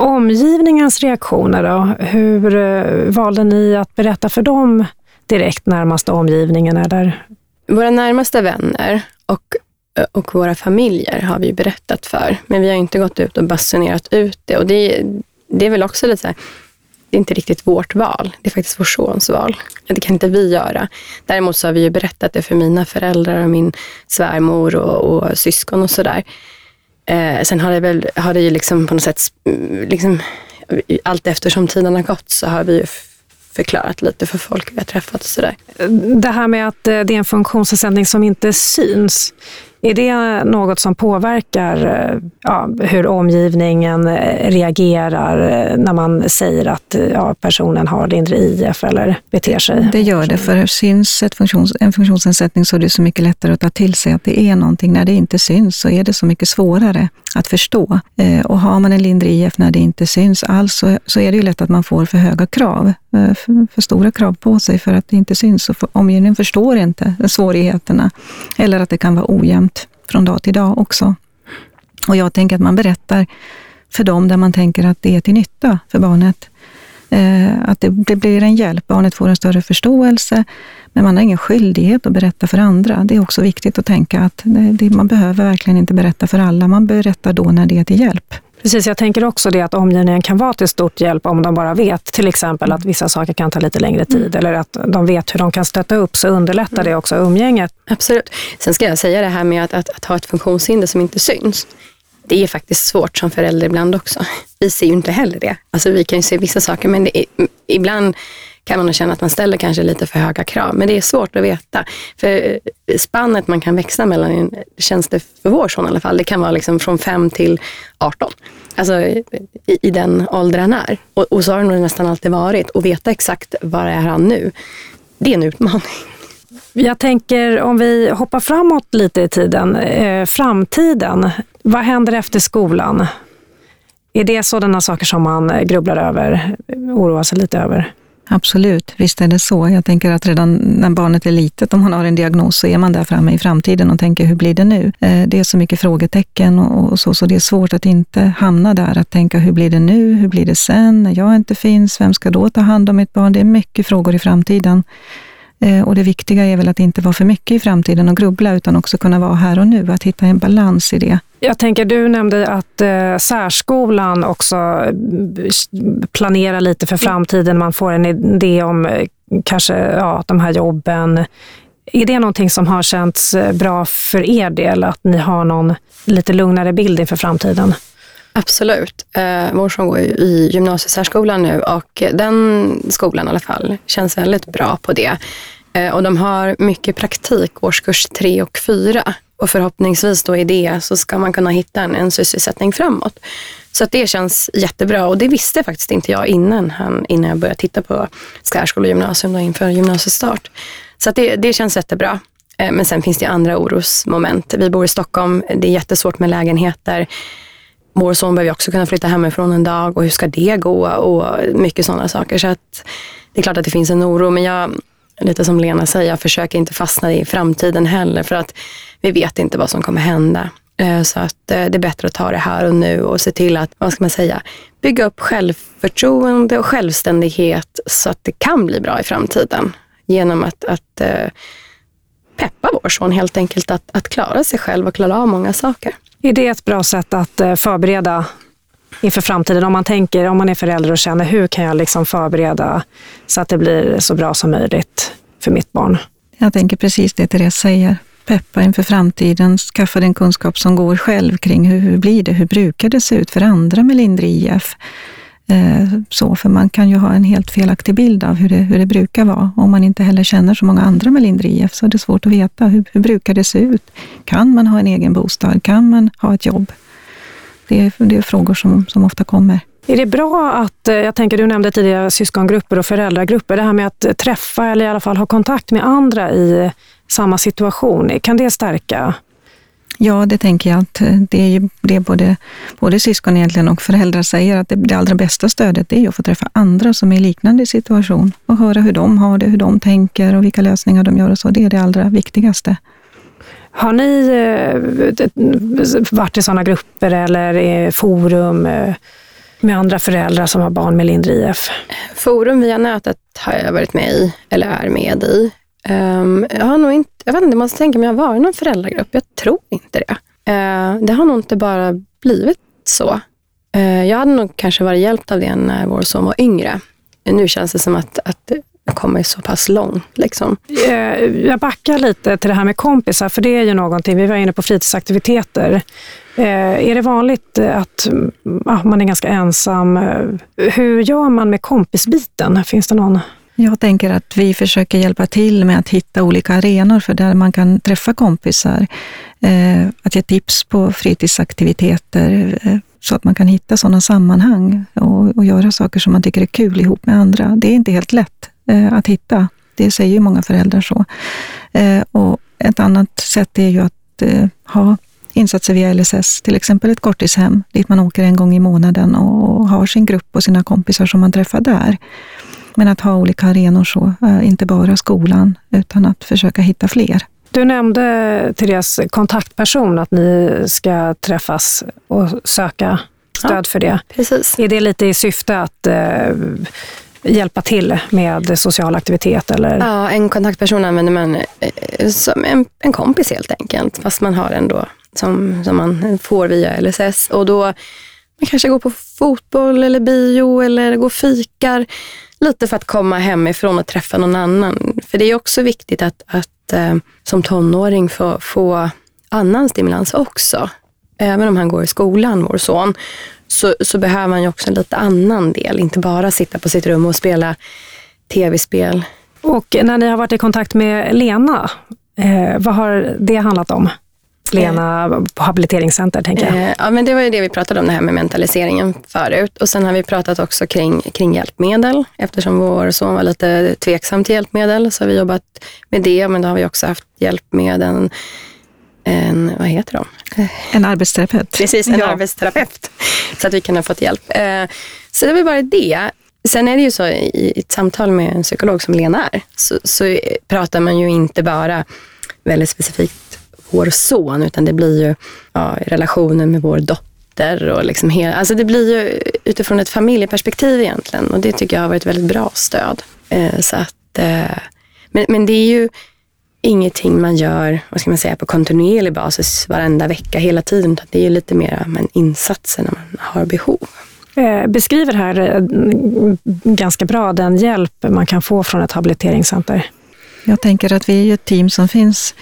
Omgivningens reaktioner då? Hur eh, valde ni att berätta för dem direkt närmaste omgivningen? Eller? Våra närmaste vänner och, eh, och våra familjer har vi berättat för, men vi har inte gått ut och basunerat ut det. Och det, det är väl också lite så här, det är inte riktigt vårt val. Det är faktiskt vår sons val. Det kan inte vi göra. Däremot så har vi ju berättat det för mina föräldrar och min svärmor och, och syskon och sådär. Eh, sen har det väl, har det ju liksom på något sätt, liksom, allt eftersom tiden har gått så har vi ju förklarat lite för folk vi har träffat och sådär. Det här med att eh, det är en funktionsnedsättning som inte syns. Är det något som påverkar eh, ja, hur omgivningen eh, reagerar eh, när man säger att ja, personen har lindrig IF eller beter sig? Det gör det, för syns ett funktions, en funktionsnedsättning så är det så mycket lättare att ta till sig att det är någonting. När det inte syns så är det så mycket svårare att förstå. Och har man en lindrig IF när det inte syns alls så, så är det ju lätt att man får för höga krav, för, för stora krav på sig för att det inte syns. Och för, omgivningen förstår inte svårigheterna eller att det kan vara ojämnt från dag till dag också. Och jag tänker att man berättar för dem där man tänker att det är till nytta för barnet. Eh, att det, det, blir en hjälp, barnet får en större förståelse, men man har ingen skyldighet att berätta för andra. Det är också viktigt att tänka att det, man behöver verkligen inte berätta för alla, man berättar då när det är till hjälp. Precis, jag tänker också det att omgivningen kan vara till stort hjälp om de bara vet till exempel att vissa saker kan ta lite längre tid mm. eller att de vet hur de kan stötta upp så underlättar det också umgänget. Absolut. Sen ska jag säga det här med att, att, att ha ett funktionshinder som inte syns. Det är faktiskt svårt som förälder ibland också. Vi ser ju inte heller det. Alltså vi kan ju se vissa saker men är, ibland kan man känna att man ställer kanske lite för höga krav. Men det är svårt att veta. För eh, spannet man kan växla mellan, känns det för vår son i alla fall, det kan vara liksom från 5 till 18. Alltså i, i den ålder han är. Och, och så har det nog nästan alltid varit. Och veta exakt var är han nu, det är en utmaning. Jag tänker om vi hoppar framåt lite i tiden. Eh, framtiden, vad händer efter skolan? Är det sådana saker som man grubblar över, oroar sig lite över? Absolut, visst är det så. Jag tänker att redan när barnet är litet, om man har en diagnos, så är man där framme i framtiden och tänker, hur blir det nu? Eh, det är så mycket frågetecken och så, så det är svårt att inte hamna där, att tänka, hur blir det nu? Hur blir det sen? När jag inte finns, vem ska då ta hand om mitt barn? Det är mycket frågor i framtiden. Eh, och det viktiga är väl att inte vara för mycket i framtiden och grubbla, utan också kunna vara här och nu, att hitta en balans i det. Jag tänker, du nämnde att eh, särskolan också eh, planerar lite för framtiden. Man får en idé om eh, kanske ja, de här jobben. Är det någonting som har känts bra för er del, att ni har någon lite lugnare bild inför framtiden? Absolut. Eh, vår son går ju i gymnasiesärskolan nu och den skolan i alla fall känns väldigt bra på det. Eh, och de har mycket praktik årskurs tre och fyra. Och förhoppningsvis då i det så ska man kunna hitta en, en sysselsättning framåt. Så att det känns jättebra och det visste faktiskt inte jag innan, han, innan jag började titta på särskola och gymnasium då inför gymnasiestart. Så att det, det känns jättebra. Eh, men sen finns det andra orosmoment. Vi bor i Stockholm, det är jättesvårt med lägenheter. Vår son behöver också kunna flytta hemifrån en dag och hur ska det gå och mycket sådana saker. Så att det är klart att det finns en oro men jag, lite som Lena säger, jag försöker inte fastna i framtiden heller för att vi vet inte vad som kommer hända. Eh, så att eh, det är bättre att ta det här och nu och se till att, vad ska man säga, bygga upp självförtroende och självständighet så att det kan bli bra i framtiden. Genom att, att eh, peppa vår son helt enkelt att, att klara sig själv och klara av många saker. Är det ett bra sätt att eh, förbereda inför framtiden? Om man tänker, om man är förälder och känner, hur kan jag liksom förbereda så att det blir så bra som möjligt för mitt barn? Jag tänker precis det Therese säger. Peppa inför framtiden, skaffa den kunskap som går själv kring hur, hur blir det, hur brukar det se ut för andra med lindrig IF? Eh, så, för man kan ju ha en helt felaktig bild av hur det, hur det brukar vara. Om man inte heller känner så många andra med lindrig IF så är det svårt att veta hur, hur brukar det se ut. Kan man ha en egen bostad? Kan man ha ett jobb? Det är, det är frågor som, som ofta kommer. Är det bra att, eh, jag tänker du nämnde tidigare syskongrupper och föräldragrupper, det här med att träffa eller i alla fall ha kontakt med andra i samma situation, kan det stärka Ja, det tänker jag att eh, det är ju det både, både syskon egentligen och föräldrar säger, att det, det allra bästa stödet är att få träffa andra som är i liknande situation och höra hur de har det, hur de tänker och vilka lösningar de gör och så. Det är det allra viktigaste. Har ni eh, varit i sådana grupper eller forum eh, med andra föräldrar som har barn med lindrig IF? Forum via nätet har jag varit med i, eller är med i. Um, jag har nog inte, jag vet inte, jag måste tänka om jag har varit i någon föräldragrupp. Jag tror inte det. Uh, det har nog inte bara blivit så. Uh, jag hade nog kanske varit hjälpt av det när vår son var yngre. Nu känns det som att, att jag kommer så pass långt. Liksom. Eh, jag backar lite till det här med kompisar, för det är ju någonting, vi var inne på fritidsaktiviteter. Eh, är det vanligt att man är ganska ensam? Eh, hur gör man med kompisbiten? Finns det någon jag tänker att vi försöker hjälpa till med att hitta olika arenor för där man kan träffa kompisar. Eh, att ge tips på fritidsaktiviteter eh, så att man kan hitta sådana sammanhang och, och, göra saker som man tycker är kul ihop med andra. Det är inte helt lätt eh, att hitta. Det säger ju många föräldrar så. Eh, och ett annat sätt är ju att ha insatser via LSS, till exempel ett korttidshem dit man åker en gång i månaden och har sin grupp och sina kompisar som man träffar där. Men att ha olika arenor så, eh, inte bara skolan, utan att försöka hitta fler. Du nämnde Therese kontaktperson, att ni ska träffas och söka stöd ja, för det. Precis. Är det lite i syfte att eh, hjälpa till med social aktivitet? Eller? Ja, en kontaktperson använder man eh, som en, en kompis helt enkelt, fast man har en då som, som man får via LSS. Och då man kanske går på fotboll eller bio eller går fikar lite för att komma hemifrån och träffa någon annan. För det är också viktigt att, att eh, som tonåring få, få annan stimulans också. Även om han går i skolan, vår son, så, så behöver han ju också en lite annan del. Inte bara sitta på sitt rum och spela tv-spel. Och när ni har varit i kontakt med Lena, eh, vad har det handlat om? Lena på habiliteringscenter, tänker jag. Eh, ja, men det var ju det vi pratade om, det här med mentaliseringen förut. Och sen har vi pratat också kring, kring hjälpmedel. Eftersom vår son var lite tveksam till hjälpmedel så har vi jobbat med det. Men då har vi också haft hjälp med en, en vad heter de? En arbetsterapeut. Precis, en ja. arbetsterapeut. Så att vi kan ha fått hjälp. Eh, så det var bara det. Sen är det ju så i ett samtal med en psykolog som Lena är, så, så pratar man ju inte bara väldigt specifikt vår son, utan det blir ju ja, relationen med vår dotter. Och liksom hela, alltså det blir ju utifrån ett familjeperspektiv egentligen och det tycker jag har varit ett väldigt bra stöd. Eh, så att, eh, men, men det är ju ingenting man gör vad ska man säga, på kontinuerlig basis varenda vecka hela tiden. Det är ju lite mer men insatser när man har behov. Eh, beskriver här eh, ganska bra den hjälp man kan få från ett habiliteringscenter. Jag tänker att vi är ett team som finns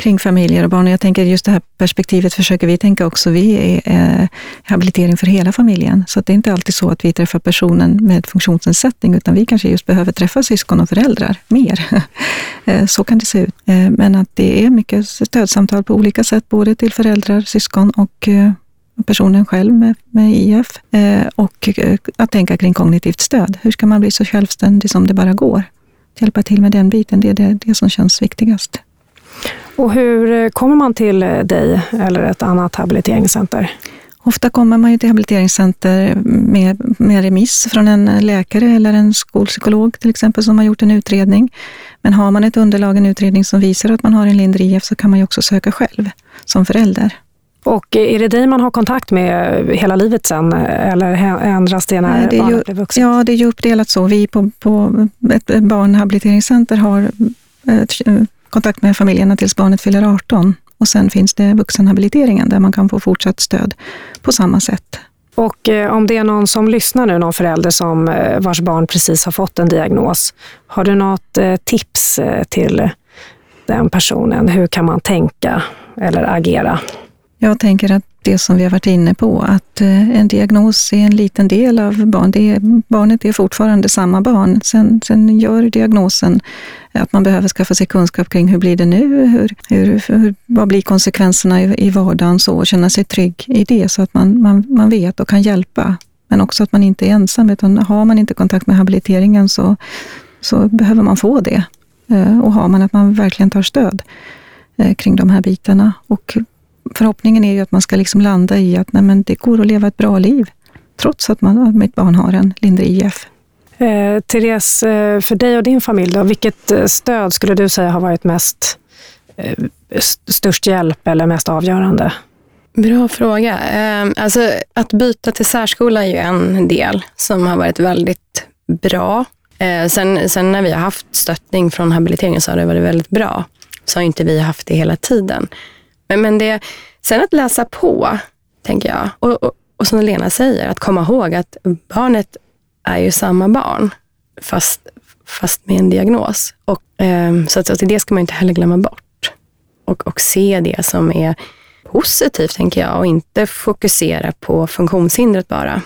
kring familjer och barn. Jag tänker just det här perspektivet försöker vi tänka också. Vi är eh, habilitering för hela familjen. Så det är inte alltid så att vi träffar personen med funktionsnedsättning, utan vi kanske just behöver träffa syskon och föräldrar mer. Eh, så kan det se ut. Eh, men att det är mycket stödsamtal på olika sätt, både till föräldrar, syskon och eh, personen själv med, med IF. Eh, och eh, att tänka kring kognitivt stöd. Hur ska man bli så självständig som det bara går? Hjälpa till med den biten, det är det, det som känns viktigast. Och hur eh, kommer man till eh, dig eller ett annat habiliteringscenter? Ofta kommer man ju till habiliteringscenter med, med remiss från en läkare eller en skolpsykolog till exempel som har gjort en utredning. Men har man ett underlag, en utredning som visar att man har en lindrig IF så kan man ju också söka själv som förälder. Och är det dig man har kontakt med hela livet sen eller ändras det när det barnet blir vuxet? Ja, det är ju uppdelat så. Vi på, på ett barnhabiliteringscenter har kontakt med familjerna tills barnet fyller 18. Och sen finns det vuxenhabiliteringen där man kan få fortsatt stöd på samma sätt. Och eh, om det är någon som lyssnar nu, någon förälder som, eh, vars barn precis har fått en diagnos, har du något eh, tips till den personen? Hur kan man tänka eller agera? Jag tänker att det som vi har varit inne på, att en diagnos är en liten del av barn. Det är, barnet är fortfarande samma barn. Sen, sen gör diagnosen att man behöver skaffa sig kunskap kring hur blir det nu? Hur, hur, hur, vad blir konsekvenserna i, i vardagen? Så, och känna sig trygg i det så att man, man, man vet och kan hjälpa. Men också att man inte är ensam, utan har man inte kontakt med habiliteringen så, så behöver man få det. Eh, och har man att man verkligen tar stöd eh, kring de här bitarna. Och förhoppningen är ju att man ska liksom landa i att nej, men det går att leva ett bra liv, trots att man, mitt barn har en lindrig IF. Eh, Therese, eh, för dig och din familj, då, vilket eh, stöd skulle du säga har varit mest eh, störst hjälp eller mest avgörande? Bra fråga. Eh, alltså, att byta till särskola är ju en del som har varit väldigt bra. Eh, sen, sen när vi har haft stöttning från habiliteringen så har det varit väldigt bra. Så har inte vi haft det hela tiden. Men, men det, sen att läsa på, tänker jag. Och, och, och som Lena säger, att komma ihåg att barnet är ju samma barn, fast, fast med en diagnos. Och, eh, så, att, att det ska man inte heller glömma bort. Och, och se det som är positivt, tänker jag, och inte fokusera på funktionshindret bara.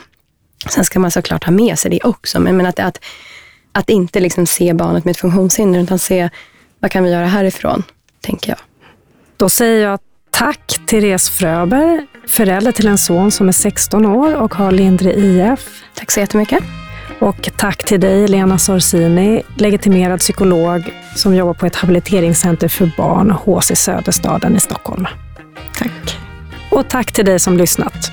Sen ska man såklart ha med sig det också, men, men att, att, att inte liksom se barnet med ett funktionshinder, utan se vad kan vi göra härifrån, tänker jag. Då säger jag tack Therese Fröber, förälder till en son som är 16 år och har lindrig IF. Tack så jättemycket. Och tack till dig Lena Sorsini, legitimerad psykolog som jobbar på ett habiliteringscenter för barn, HC Söderstaden i Stockholm. Tack. Och tack till dig som lyssnat.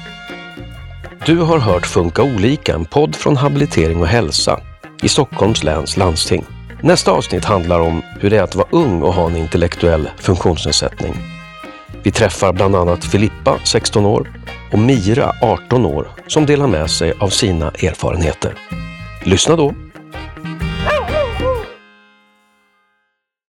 Du har hört Funka olika, en podd från Habilitering och hälsa i Stockholms läns landsting. Nästa avsnitt handlar om hur det är att vara ung och ha en intellektuell funktionsnedsättning. Vi träffar bland annat Filippa, 16 år, och Mira, 18 år, som delar med sig av sina erfarenheter. Lyssna då!